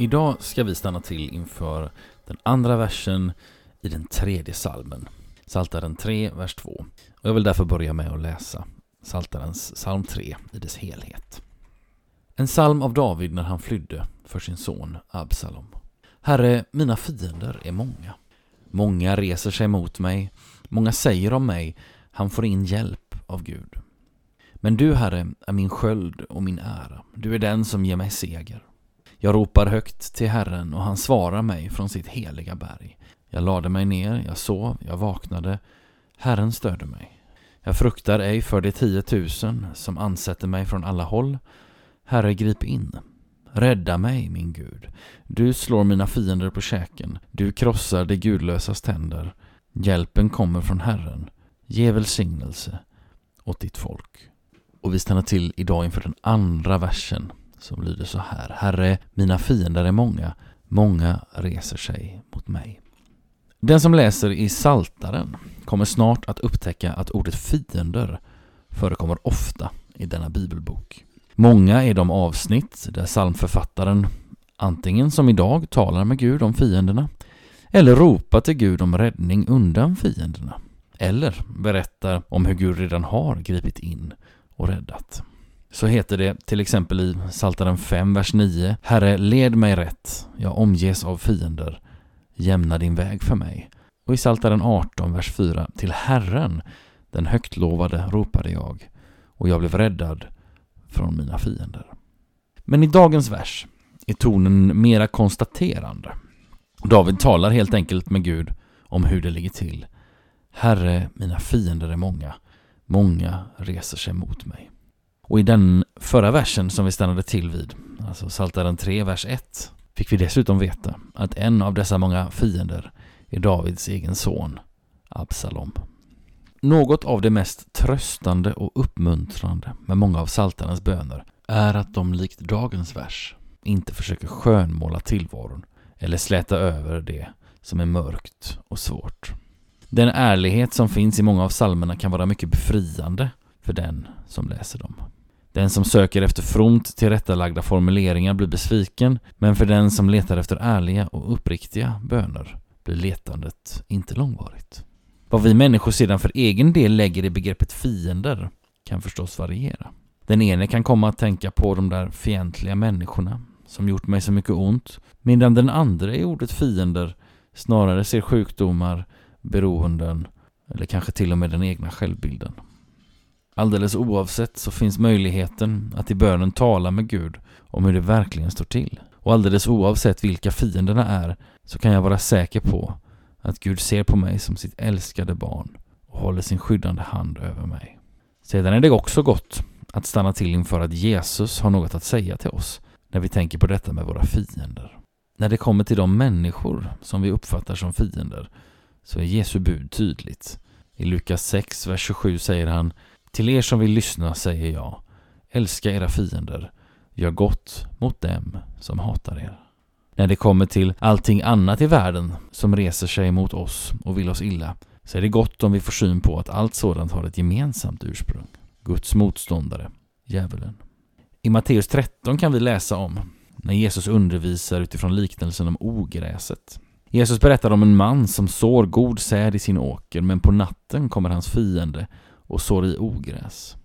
Idag ska vi stanna till inför den andra versen i den tredje salmen. Saltaren 3, vers 2. Och jag vill därför börja med att läsa Saltarens psalm 3 i dess helhet. En psalm av David när han flydde för sin son Absalom. Herre, mina fiender är många. Många reser sig mot mig. Många säger om mig, han får in hjälp av Gud. Men du, Herre, är min sköld och min ära. Du är den som ger mig seger. Jag ropar högt till Herren och han svarar mig från sitt heliga berg. Jag lade mig ner, jag sov, jag vaknade. Herren störde mig. Jag fruktar ej för de tiotusen som ansätter mig från alla håll. Herre, grip in. Rädda mig, min Gud. Du slår mina fiender på käken. Du krossar de gudlösas tänder. Hjälpen kommer från Herren. Ge välsignelse åt ditt folk. Och vi stannar till idag inför den andra versen som lyder så här. Herre, mina fiender är många, många reser sig mot mig. Den som läser i Saltaren kommer snart att upptäcka att ordet fiender förekommer ofta i denna bibelbok. Många är de avsnitt där psalmförfattaren antingen som idag talar med Gud om fienderna eller ropar till Gud om räddning undan fienderna eller berättar om hur Gud redan har gripit in och räddat så heter det till exempel i Saltaren 5, vers 9 Herre, led mig rätt, jag omges av fiender, jämna din väg för mig. Och i Saltaren 18, vers 4 Till Herren, den högtlovade, ropade jag, och jag blev räddad från mina fiender. Men i dagens vers är tonen mera konstaterande. David talar helt enkelt med Gud om hur det ligger till. Herre, mina fiender är många, många reser sig mot mig. Och i den förra versen som vi stannade till vid, alltså Saltaren 3, vers 1, fick vi dessutom veta att en av dessa många fiender är Davids egen son, Absalom. Något av det mest tröstande och uppmuntrande med många av saltarnas böner är att de likt dagens vers inte försöker skönmåla tillvaron eller släta över det som är mörkt och svårt. Den ärlighet som finns i många av psalmerna kan vara mycket befriande för den som läser dem. Den som söker efter fromt tillrättalagda formuleringar blir besviken, men för den som letar efter ärliga och uppriktiga böner blir letandet inte långvarigt. Vad vi människor sedan för egen del lägger i begreppet fiender kan förstås variera. Den ene kan komma att tänka på de där fientliga människorna som gjort mig så mycket ont, medan den andra i ordet fiender snarare ser sjukdomar, beroenden eller kanske till och med den egna självbilden. Alldeles oavsett så finns möjligheten att i bönen tala med Gud om hur det verkligen står till. Och alldeles oavsett vilka fienderna är så kan jag vara säker på att Gud ser på mig som sitt älskade barn och håller sin skyddande hand över mig. Sedan är det också gott att stanna till inför att Jesus har något att säga till oss när vi tänker på detta med våra fiender. När det kommer till de människor som vi uppfattar som fiender så är Jesu bud tydligt. I Lukas 6, vers 27 säger han till er som vill lyssna säger jag Älska era fiender, gör gott mot dem som hatar er. När det kommer till allting annat i världen som reser sig mot oss och vill oss illa så är det gott om vi får syn på att allt sådant har ett gemensamt ursprung. Guds motståndare, djävulen. I Matteus 13 kan vi läsa om när Jesus undervisar utifrån liknelsen om ogräset. Jesus berättar om en man som sår god säd i sin åker men på natten kommer hans fiende och sår i ogräs.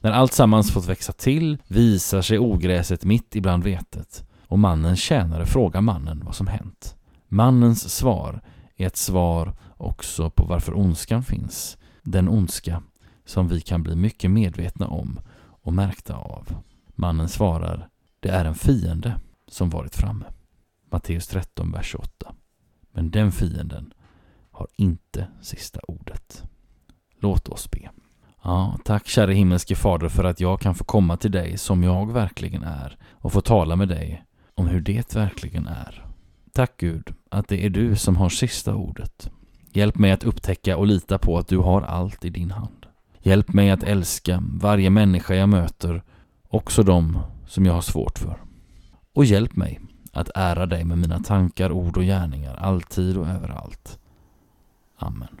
När allt sammans fått växa till visar sig ogräset mitt ibland vetet och mannens tjänare frågar mannen vad som hänt. Mannens svar är ett svar också på varför ondskan finns. Den ondska som vi kan bli mycket medvetna om och märkta av. Mannen svarar, det är en fiende som varit framme. Matteus 13, vers 28. Men den fienden har inte sista ordet. Låt oss be. Ja, tack käre himmelske Fader för att jag kan få komma till dig som jag verkligen är och få tala med dig om hur det verkligen är. Tack Gud att det är du som har sista ordet. Hjälp mig att upptäcka och lita på att du har allt i din hand. Hjälp mig att älska varje människa jag möter, också de som jag har svårt för. Och hjälp mig att ära dig med mina tankar, ord och gärningar, alltid och överallt. Amen.